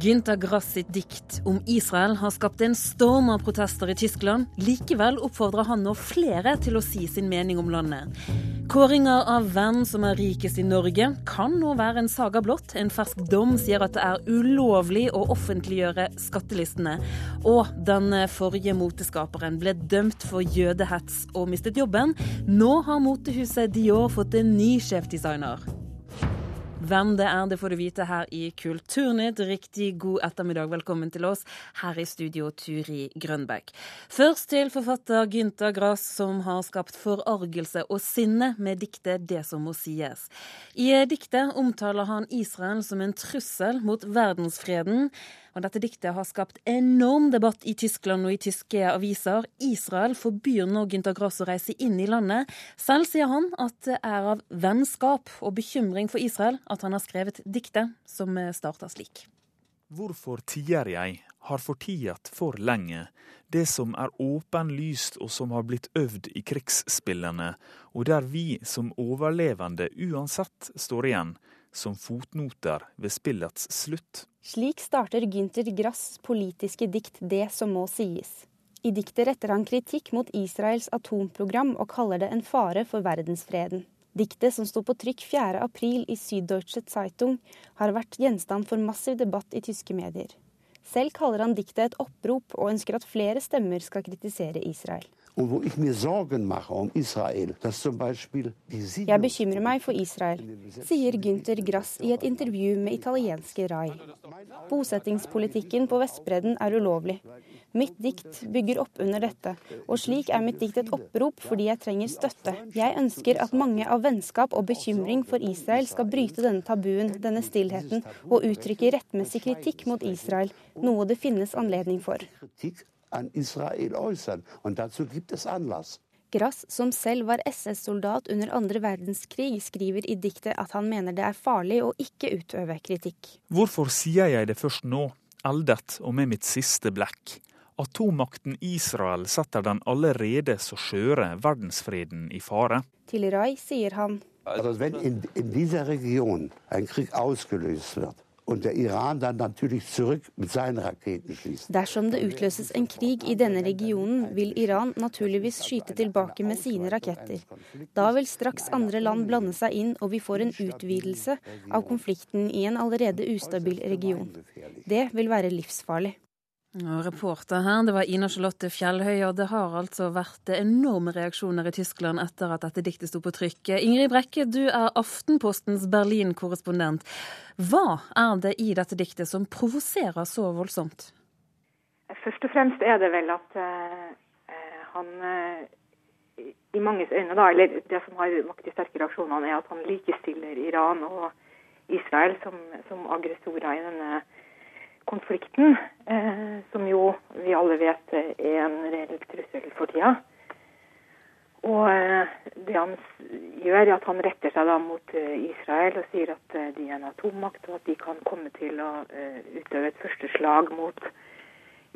Günter Grass sitt dikt om Israel har skapt en storm av protester i Tyskland. Likevel oppfordrer han nå flere til å si sin mening om landet. Kåringer av hvem som er rikest i Norge kan nå være en saga blått. En fersk dom sier at det er ulovlig å offentliggjøre skattelistene. Og den forrige moteskaperen ble dømt for jødehets og mistet jobben. Nå har motehuset Dior fått en ny sjefdesigner. Hvem det er, det får du vite her i Kulturnytt. Riktig god ettermiddag, velkommen til oss. Her i studio, Turi Grønbekk. Først til forfatter Gynta Grass, som har skapt forargelse og sinne med diktet 'Det som må sies'. I diktet omtaler han Israel som en trussel mot verdensfreden. Og dette diktet har skapt enorm debatt i Tyskland og i tyske aviser. Israel forbyr nå Günter Grass å reise inn i landet. Selv sier han at det er av vennskap og bekymring for Israel at han har skrevet diktet, som starter slik. Hvorfor tier jeg, har fortiet for lenge, det som er åpenlyst og som har blitt øvd i krigsspillene, og der vi som overlevende uansett står igjen, som fotnoter ved spillets slutt. Slik starter Gynter Grass politiske dikt 'Det som må sies'. I diktet retter han kritikk mot Israels atomprogram og kaller det en fare for verdensfreden. Diktet, som sto på trykk 4.4 i Süddeutsche Zeitung, har vært gjenstand for massiv debatt i tyske medier. Selv kaller han diktet et opprop, og ønsker at flere stemmer skal kritisere Israel. Jeg bekymrer meg for Israel, sier Günther Grass i et intervju med italienske Rai. Bosettingspolitikken på Vestbredden er ulovlig. Mitt dikt bygger opp under dette, og slik er mitt dikt et opprop fordi jeg trenger støtte. Jeg ønsker at mange av vennskap og bekymring for Israel skal bryte denne tabuen, denne stillheten, og uttrykke rettmessig kritikk mot Israel, noe det finnes anledning for an Israel äußern. Und dazu gibt es Anlass. Grass, som selv var SS-soldat under andre verdenskrig, skriver i diktet at han mener det er farlig å ikke utøve kritikk. Hvorfor sier jeg det først nå, eldet og med mitt siste blekk? Atommakten Israel setter den allerede så skjøre verdensfreden i fare. Til Rai sier han Altså, wenn in, in dieser Region ein Krieg ausgelöst wird, Dersom det utløses en krig i denne regionen, vil Iran naturligvis skyte tilbake med sine raketter. Da vil straks andre land blande seg inn, og vi får en utvidelse av konflikten i en allerede ustabil region. Det vil være livsfarlig. Og reporter her, det var Ina Charlotte Fjellhøy, og det har altså vært enorme reaksjoner i Tyskland etter at dette diktet sto på trykk. Ingrid Brekke, du er Aftenpostens Berlin-korrespondent. Hva er det i dette diktet som provoserer så voldsomt? Først og fremst er det vel at uh, han uh, i manges øyne, da, eller det som har vakt de sterke reaksjonene, er at han likestiller Iran og Israel som, som aggressorer i denne konflikten, eh, som jo vi alle vet er en reell trussel for tida. Og eh, det han gjør, er at han retter seg da mot eh, Israel og sier at eh, de er en atommakt, og at de kan komme til å eh, utøve et første slag mot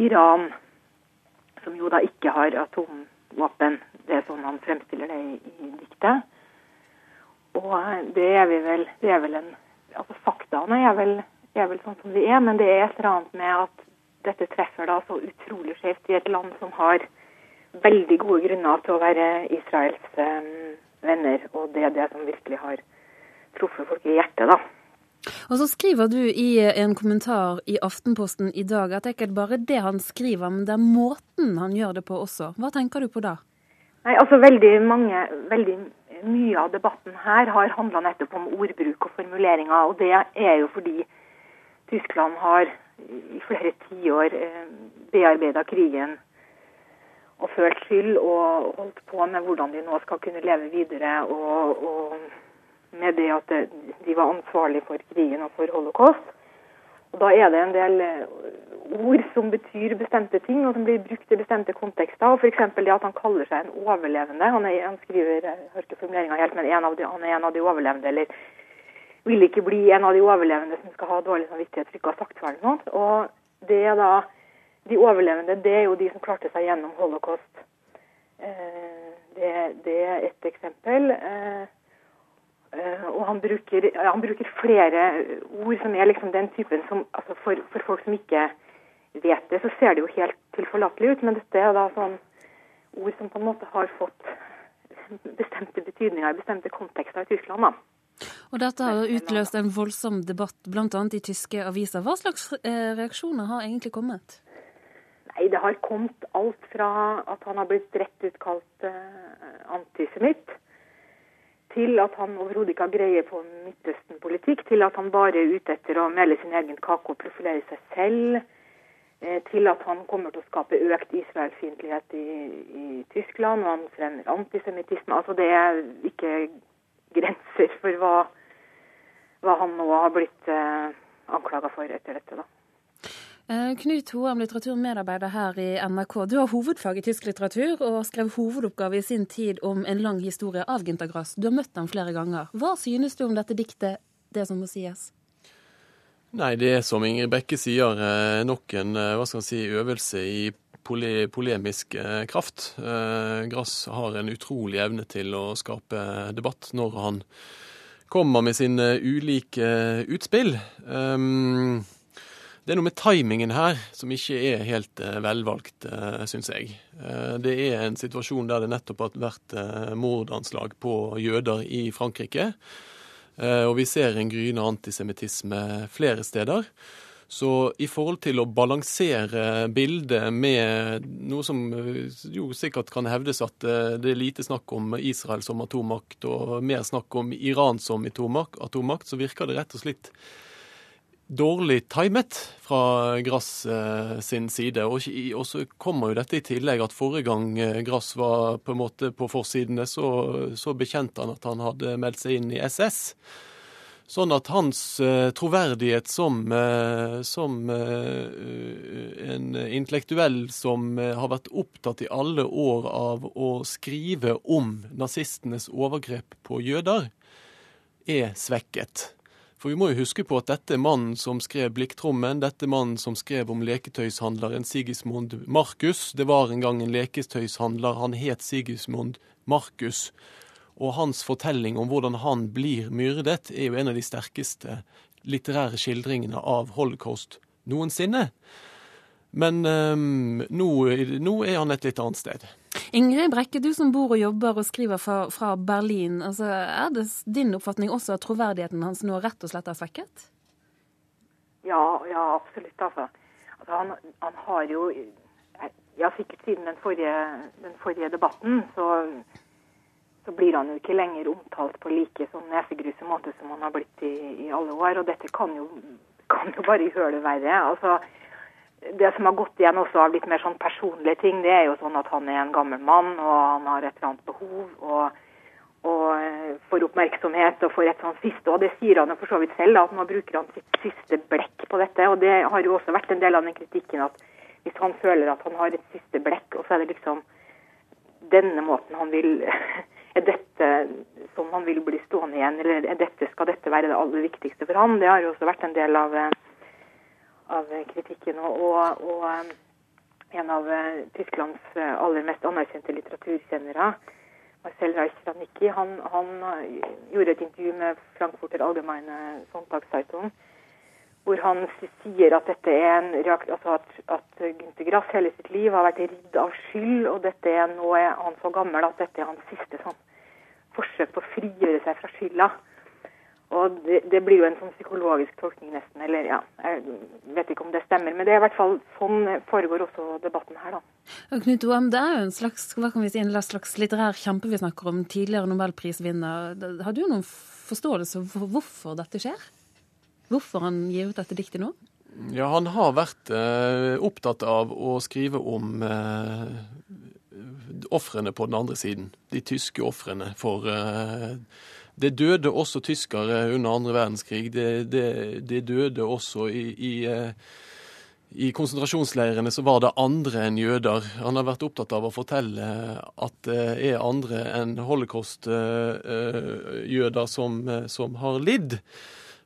Iran, som jo da ikke har atomvåpen. Det er sånn han fremstiller det i, i diktet. Og eh, det er vel Det er vel en Altså faktaene er vel er vel sånn som de er, men det er et eller annet med at dette treffer da så utrolig skjevt i et land som har veldig gode grunner til å være Israels um, venner, og det er det som virkelig har truffet folk i hjertet, da. Og så skriver du i en kommentar i Aftenposten i dag at det er ikke bare det han skriver, men det er måten han gjør det på også. Hva tenker du på da? Nei, altså veldig mange, veldig mye av debatten her har handla nettopp om ordbruk og formuleringer, og det er jo fordi Tyskland har i flere tiår eh, bearbeida krigen og følt skyld og holdt på med hvordan de nå skal kunne leve videre. Og, og med det at de var ansvarlig for krigen og for holocaust. Og Da er det en del eh, ord som betyr bestemte ting, og som blir brukt i bestemte kontekster. F.eks. det at han kaller seg en overlevende. Han, er, han skriver jeg har ikke helt, men en de, han er en av de overlevende. eller vil ikke bli en av de overlevende som skal ha dårlig samvittighet for ikke å ha sagt fra noe. Og det er da De overlevende det er jo de som klarte seg gjennom holocaust. Eh, det, det er ett eksempel. Eh, Uh, og han bruker, han bruker, flere ord som er liksom den typen som altså for, for, folk som ikke vet det, så ser det jo helt tilforlatelig ut. Men dette er da sånn ord som på en måte har fått bestemte betydninger i bestemte kontekster i Tyskland. da. Og Dette har utløst en voldsom debatt bl.a. i tyske aviser. Hva slags eh, reaksjoner har egentlig kommet? Nei, Det har kommet alt fra at han har blitt rett ut kalt uh, antisemitt, til at han overhodet ikke har greie på Midtøsten-politikk, til at han bare er ute etter å mele sin egen kake og profilere seg selv, eh, til at han kommer til å skape økt Israel-fiendtlighet i, i, Tyskland, og han fremmer antisemittisme. Altså Det er ikke grenser for hva, hva han nå har blitt eh, anklaga for etter dette. da. Eh, Knut Hoem, litteraturmedarbeider her i NRK. Du har hovedfag i tysk litteratur og skrev hovedoppgave i sin tid om en lang historie av Günter Grass. Du har møtt ham flere ganger. Hva synes du om dette diktet, det som må sies? Nei, det er som Ingrid Bekke sier, eh, nok en eh, hva skal si, øvelse i pole polemisk kraft. Grass har en utrolig evne til å skape debatt når han kommer med sine ulike utspill. Um, det er noe med timingen her som ikke er helt uh, velvalgt, eh, syns jeg. Det er en situasjon der det nettopp har vært mordanslag på jøder i Frankrike. og vi ser en gryende antisemittisme flere steder. Så i forhold til å balansere bildet med noe som jo sikkert kan hevdes at det er lite snakk om Israel som atommakt, og mer snakk om Iran som atommakt, så virker det rett og slett dårlig timet fra Grass eh, sin side. Og, så kommer jo dette i tillegg at forrige gang eh, Grass var på en måte på forsidene, så, så bekjente han at han hadde meldt seg inn i SS. Sånn at hans uh, troverdighet som, uh, som uh, en intellektuell som har vært opptatt i alle år av å skrive om nazistenes overgrep på jøder, er svekket. For vi må jo huske på at dette er mannen som skrev 'Blikktrommen', dette er mannen som skrev om leketøyshandleren Sigismund Markus. Det var en gang en leketøyshandler, han het Sigismund Markus. Og hans fortelling om hvordan han blir myrdet, er jo en av de sterkeste litterære skildringene av holocaust noensinne. Men um, nå, nå er han et litt annet sted. Ingrid Brekke, du som bor og jobber og skriver fra, fra Berlin. Altså, er det din oppfatning også at troverdigheten hans nå rett og slett er svekket? Ja, ja absolutt. Altså. altså han, han, har jo Ja, sikkert siden den forrige, den forrige debatten, så, så, blir han jo ikke lenger omtalt på like sånn nesegruse måte som han har blitt i, i alle år. Og dette kan jo, kan jo bare gjøre det verre. altså det som har gått igjen også av litt mer sånn personlige ting, det er jo sånn at han er en gammel mann, og han har et eller annet behov. og, og eh, får oppmerksomhet og får et sånt siste. Og det sier han jo for så vidt selv, at nå bruker han sitt siste blekk på dette. Og det har jo også vært en del av den kritikken at hvis han føler at han har et siste blekk, og så er det liksom denne måten han vil Er dette som han vil bli stående igjen, eller er dette, skal dette være det aller viktigste for han? Det har jo også vært en del av eh, av kritikken. Og, og, um, en av uh, Tysklands aller mest anerkjente litteraturkjennere, Marcel Reich-Ranicki, han, han, gjorde et intervju med Frankfurter Allgemeine Sonntagszeitung hvor han sier at dette er en altså at, at Gunther Grass hele sitt liv har vært ridd av skyld, og dette er nå er han så gammel at dette er hans siste sånn, forsøk på å frigjøre seg fra skylda. Og det, det, blir jo en sånn psykologisk tolkning nesten, eller ja, jeg vet ikke om det stemmer. Men det er i hvert fall sånn foregår også debatten her, da. Og Knut Oam, det er jo en slags, hva kan vi si, en slags litterær kjempe vi snakker om, tidligere nobelprisvinner. Har du noen forståelse for hvorfor dette skjer? Hvorfor han gir ut dette diktet nå? Ja, han har vært eh, opptatt av å skrive om eh, ofrene på den andre siden. De tyske ofrene for eh, det døde også tyskere under andre verdenskrig. Det, det, det døde også i, i, eh, i, konsentrasjonsleirene så var det andre enn jøder. Han har vært opptatt av å fortelle at det er andre enn holocaust-jøder som, som har lidd.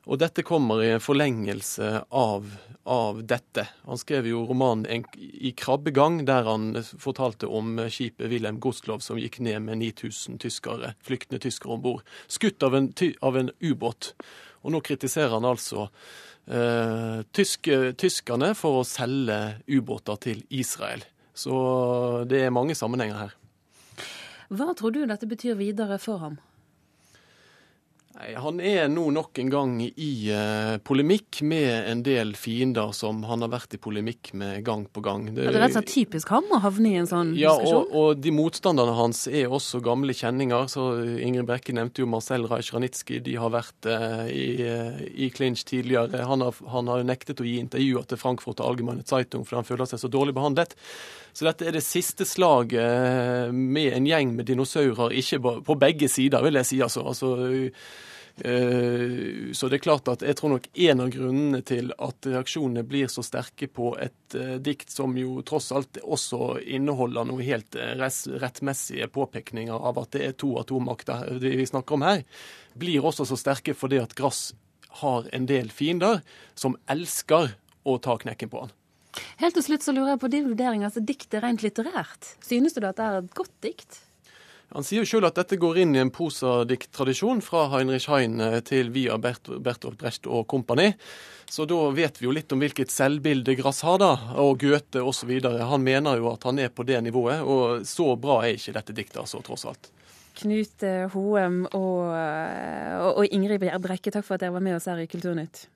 Og dette kommer i en forlengelse av, av dette. Han skrev jo romanen i krabbegang, der han fortalte om skipet Wilhelm Gostlov som gikk ned med 9000 tyskere, flyktende tyskere om bord. Skutt av en, av en ubåt. Og nå kritiserer han altså eh, tyske, tyskerne for å selge ubåter til Israel. Så det er mange sammenhenger her. Hva tror du dette betyr videre for ham? Nei, Han er nå nok en gang i eh, polemikk med en del fiender som han har vært i polemikk med gang på gang. Det, er rett og slett typisk ham å havne i en sånn ja, diskusjon? Og, og de motstanderne hans er også gamle kjenninger. så Ingrid Brekke nevnte jo Marcel Rajsjranitskij. De har vært eh, i, uh, i clinch tidligere. Han har, han har nektet å gi intervjuer til Frankfurt og Allgemeine Zeitung fordi han føler seg så dårlig behandlet. Så dette er det siste slaget med en gjeng med dinosaurer, ikke på begge sider, vil jeg si. altså. altså Eh, så det er klart at jeg tror nok en av grunnene til at reaksjonene blir så sterke på et eh, dikt som jo tross alt også inneholder noe helt eh, rettmessige påpekninger av at det er to atommakter vi snakker om her, blir også så sterke fordi at Grass har en del fiender som elsker å ta knekken på han. Helt til slutt så lurer jeg på din vurdering. altså Diktet rent litterært. Synes du at det er et godt dikt? Han sier jo sjøl at dette går inn i en posadikt tradisjon fra Heinrich Heine til via Bert Bertolt Brecht og kompani. Så da vet vi jo litt om hvilket selvbilde Grass har, da, og Goethe osv. Han mener jo at han er på det nivået, og så bra er ikke dette diktet, altså, tross alt. Knut Hoem og, og Ingrid Brekke, takk for at dere var med oss her i Kulturnytt.